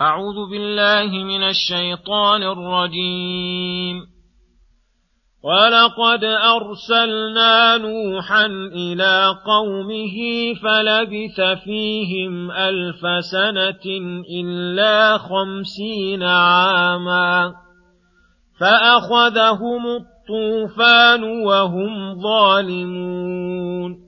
أعوذ بالله من الشيطان الرجيم. ولقد أرسلنا نوحا إلى قومه فلبث فيهم ألف سنة إلا خمسين عاما. فأخذهم الطوفان وهم ظالمون.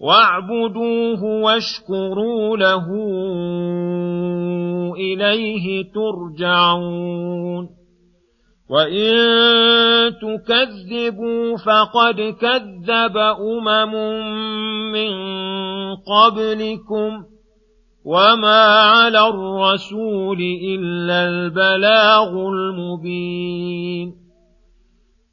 واعبدوه واشكروا له إليه ترجعون. وإن تكذبوا فقد كذب أمم من قبلكم وما على الرسول إلا البلاغ المبين.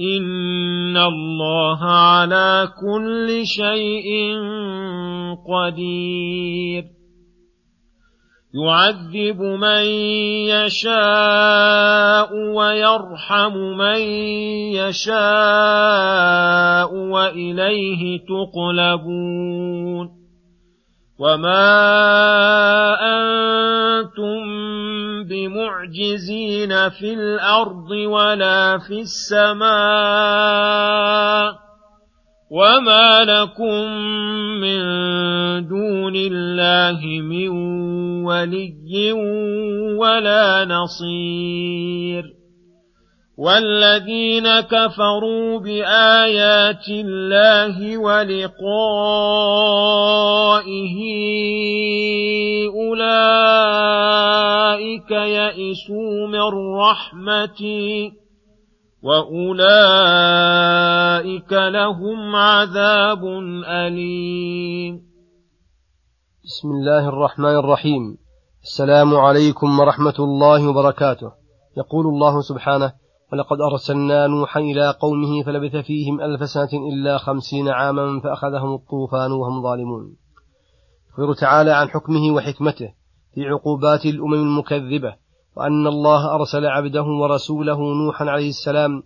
إن الله على كل شيء قدير يعذب من يشاء ويرحم من يشاء وإليه تقلبون وما أنتم بمعجزين في الأرض ولا في السماء وما لكم من دون الله من ولي ولا نصير والذين كفروا بآيات الله ولقائه أولئك يئسوا من رحمتي وأولئك لهم عذاب أليم. بسم الله الرحمن الرحيم. السلام عليكم ورحمة الله وبركاته. يقول الله سبحانه ولقد أرسلنا نوحا إلى قومه فلبث فيهم ألف سنة إلا خمسين عاما فأخذهم الطوفان وهم ظالمون. يخبر تعالى عن حكمه وحكمته في عقوبات الأمم المكذبة وأن الله أرسل عبده ورسوله نوحا عليه السلام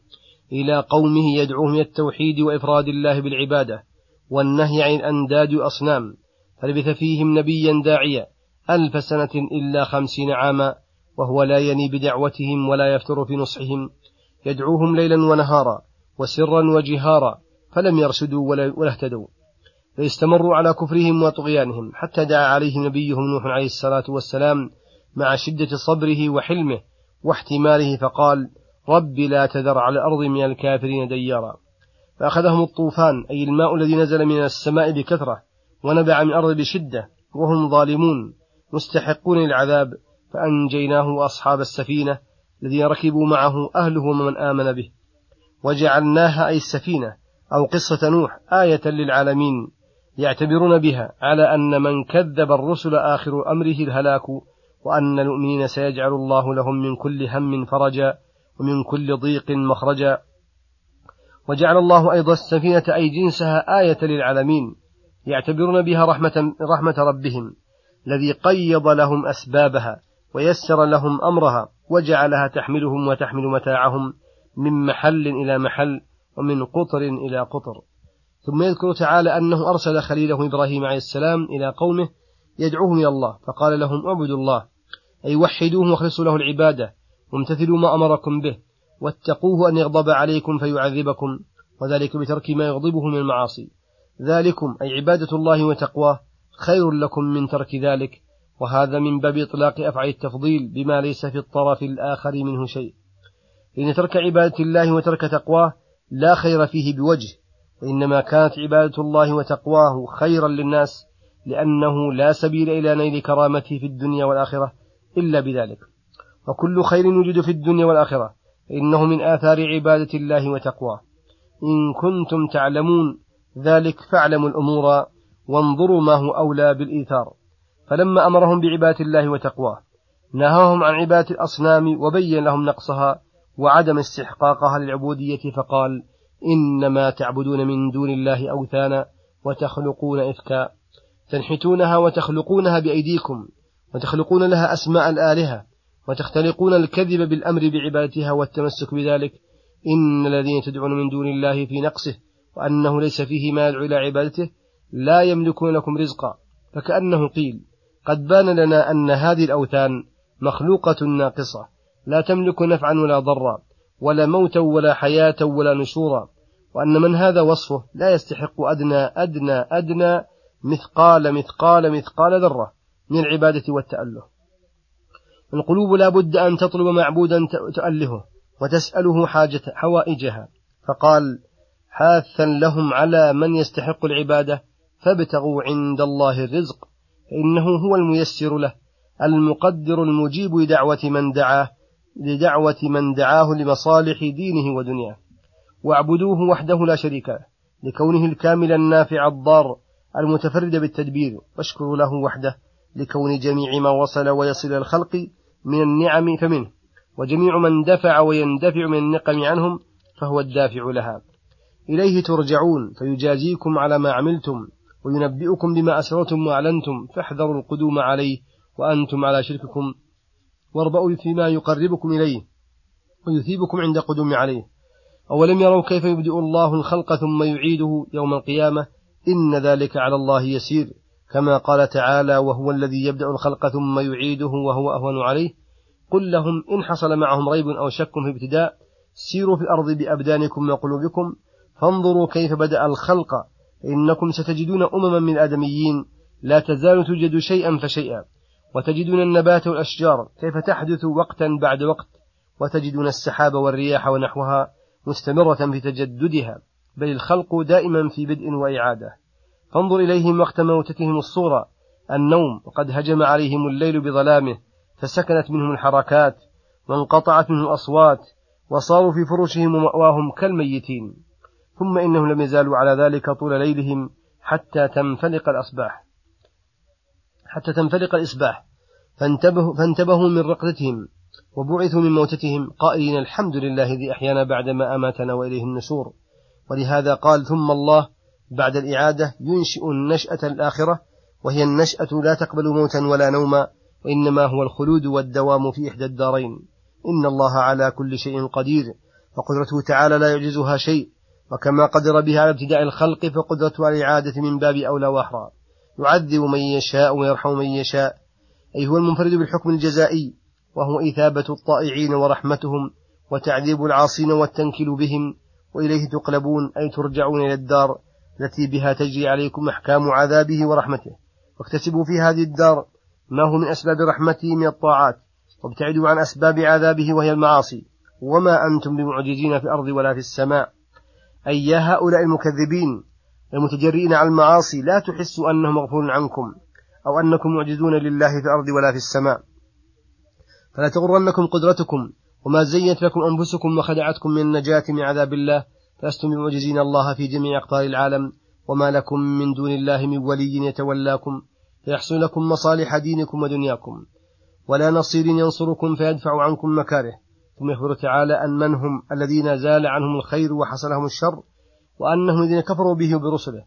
إلى قومه يدعوهم إلى التوحيد وإفراد الله بالعبادة والنهي عن الأنداد والأصنام فلبث فيهم نبيا داعيا ألف سنة إلا خمسين عاما وهو لا يني بدعوتهم ولا يفتر في نصحهم. يدعوهم ليلا ونهارا وسرا وجهارا فلم يرشدوا ولا اهتدوا. فاستمروا على كفرهم وطغيانهم حتى دعا عليهم نبيهم نوح عليه الصلاة والسلام مع شدة صبره وحلمه واحتماله فقال رب لا تذر على الأرض من الكافرين ديارا. فأخذهم الطوفان أي الماء الذي نزل من السماء بكثرة ونبع من الأرض بشدة وهم ظالمون مستحقون للعذاب فأنجيناه وأصحاب السفينة الذين ركبوا معه أهله ومن آمن به. وجعلناها أي السفينة أو قصة نوح آية للعالمين يعتبرون بها على أن من كذب الرسل آخر أمره الهلاك وأن المؤمنين سيجعل الله لهم من كل هم فرجا ومن كل ضيق مخرجا. وجعل الله أيضا السفينة أي جنسها آية للعالمين يعتبرون بها رحمة, رحمة ربهم الذي قيض لهم أسبابها ويسر لهم أمرها وجعلها تحملهم وتحمل متاعهم من محل إلى محل ومن قطر إلى قطر. ثم يذكر تعالى أنه أرسل خليله إبراهيم عليه السلام إلى قومه يدعوهم إلى الله فقال لهم اعبدوا الله أي وحدوه واخلصوا له العبادة وامتثلوا ما أمركم به واتقوه أن يغضب عليكم فيعذبكم وذلك بترك ما يغضبه من المعاصي. ذلكم أي عبادة الله وتقواه خير لكم من ترك ذلك وهذا من باب إطلاق أفعال التفضيل بما ليس في الطرف الآخر منه شيء. إن ترك عبادة الله وترك تقواه لا خير فيه بوجه وإنما كانت عبادة الله وتقواه خيرا للناس لأنه لا سبيل إلى نيل كرامته في الدنيا والآخرة إلا بذلك. وكل خير يوجد في الدنيا والآخرة فإنه من آثار عبادة الله وتقواه. إن كنتم تعلمون ذلك فاعلموا الأمور وانظروا ما هو أولى بالإيثار. فلما أمرهم بعبادة الله وتقواه نهاهم عن عبادة الأصنام وبين لهم نقصها وعدم استحقاقها للعبودية فقال إنما تعبدون من دون الله أوثانا وتخلقون إفكا. تنحتونها وتخلقونها بأيديكم وتخلقون لها أسماء الآلهة وتختلقون الكذب بالأمر بعبادتها والتمسك بذلك. إن الذين تدعون من دون الله في نقصه وأنه ليس فيه ما يدعو إلى عبادته لا يملكون لكم رزقا. فكأنه قيل قد بان لنا أن هذه الأوثان مخلوقة ناقصة لا تملك نفعا ولا ضرا ولا موتا ولا حياة ولا نشورا وأن من هذا وصفه لا يستحق أدنى أدنى أدنى مثقال مثقال مثقال ذرة من العبادة والتأله. القلوب لا بد أن تطلب معبودا تؤلهه وتسأله حاجة حوائجها. فقال حاثا لهم على من يستحق العبادة فابتغوا عند الله الرزق فإنه هو الميسر له المقدر المجيب لدعوة من دعاه لدعوة من دعاه لمصالح دينه ودنياه. واعبدوه وحده لا شريك له لكونه الكامل النافع الضار المتفرد بالتدبير. واشكروا له وحده لكون جميع ما وصل ويصل الخلق من النعم فمنه. وجميع من دفع ويندفع من النقم عنهم فهو الدافع لها. إليه ترجعون فيجازيكم على ما عملتم. وينبئكم بما أسررتم وأعلنتم فاحذروا القدوم عليه وأنتم على شرككم. واربأوا فيما يقربكم إليه ويثيبكم عند قدوم عليه. أولم يروا كيف يبدئ الله الخلق ثم يعيده يوم القيامة؟ إن ذلك على الله يسير. كما قال تعالى وهو الذي يبدأ الخلق ثم يعيده وهو أهون عليه. قل لهم إن حصل معهم ريب أو شك في ابتداء سيروا في الأرض بأبدانكم وقلوبكم فانظروا كيف بدأ الخلق. إنكم ستجدون أمما من الآدميين لا تزال توجد شيئا فشيئا وتجدون النبات والأشجار كيف تحدث وقتا بعد وقت وتجدون السحاب والرياح ونحوها مستمرة في تجددها بل الخلق دائما في بدء وإعادة. فانظر إليهم وقت موتتهم الصورة النوم وقد هجم عليهم الليل بظلامه فسكنت منهم الحركات وانقطعت منهم الأصوات وصاروا في فرشهم ومأواهم كالميتين. ثم إنهم لم يزالوا على ذلك طول ليلهم حتى تنفلق الأصباح. حتى تنفلق الإصباح. فانتبهوا, فانتبهوا من رقدتهم وبعثوا من موتتهم قائلين الحمد لله الذي أحيانا بعدما أماتنا وإليه النشور. ولهذا قال ثم الله بعد الإعادة ينشئ النشأة الآخرة وهي النشأة لا تقبل موتا ولا نوما وإنما هو الخلود والدوام في إحدى الدارين. إن الله على كل شيء قدير وقدرته تعالى لا يعجزها شيء وكما قدر بها على ابتداء الخلق فقدرته على الإعادة من باب أولى وأحرى. يعذب من يشاء ويرحم من يشاء. أي هو المنفرد بالحكم الجزائي وهو إثابة الطائعين ورحمتهم وتعذيب العاصين والتنكيل بهم وإليه تقلبون أي ترجعون إلى الدار التي بها تجري عليكم أحكام عذابه ورحمته. واكتسبوا في هذه الدار ما هو من أسباب رحمته من الطاعات. وابتعدوا عن أسباب عذابه وهي المعاصي. وما أنتم بمعجزين في الأرض ولا في السماء. أي يا هؤلاء المكذبين المتجرئين على المعاصي لا تحسوا أنه مغفور عنكم أو أنكم معجزون لله في الأرض ولا في السماء. فلا تغرنكم قدرتكم وما زينت لكم أنفسكم وخدعتكم من النجاة من عذاب الله فلستم بمعجزين الله في جميع أقطار العالم. وما لكم من دون الله من ولي يتولاكم فيحصل لكم مصالح دينكم ودنياكم. ولا نصير ينصركم فيدفع عنكم مكاره. ثم يخبر تعالى أن من هم الذين زال عنهم الخير وحصلهم الشر وأنهم الذين كفروا به وبرسله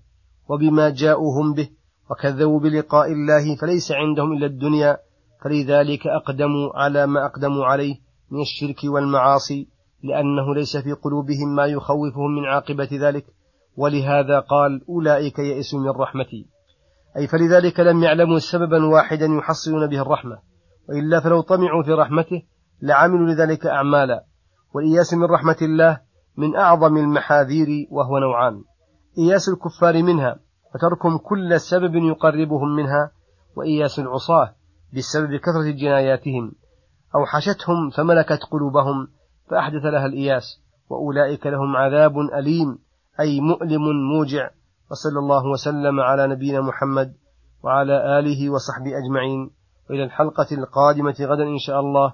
وبما جاءوهم به وكذبوا بلقاء الله فليس عندهم إلا الدنيا فلذلك أقدموا على ما أقدموا عليه من الشرك والمعاصي لأنه ليس في قلوبهم ما يخوفهم من عاقبة ذلك ولهذا قال أولئك يئسوا من رحمتي. أي فلذلك لم يعلموا سببا واحدا يحصلون به الرحمة وإلا فلو طمعوا في رحمته لعملوا لذلك أعمالا. والإياس من رحمة الله من أعظم المحاذير وهو نوعان. إياس الكفار منها وتركهم كل سبب يقربهم منها وإياس العصاة بسبب كثرة جناياتهم. أوحشتهم فملكت قلوبهم فأحدث لها الإياس وأولئك لهم عذاب أليم أي مؤلم موجع. وصلى الله وسلم على نبينا محمد وعلى آله وصحبه أجمعين. وإلى الحلقة القادمة غدا إن شاء الله.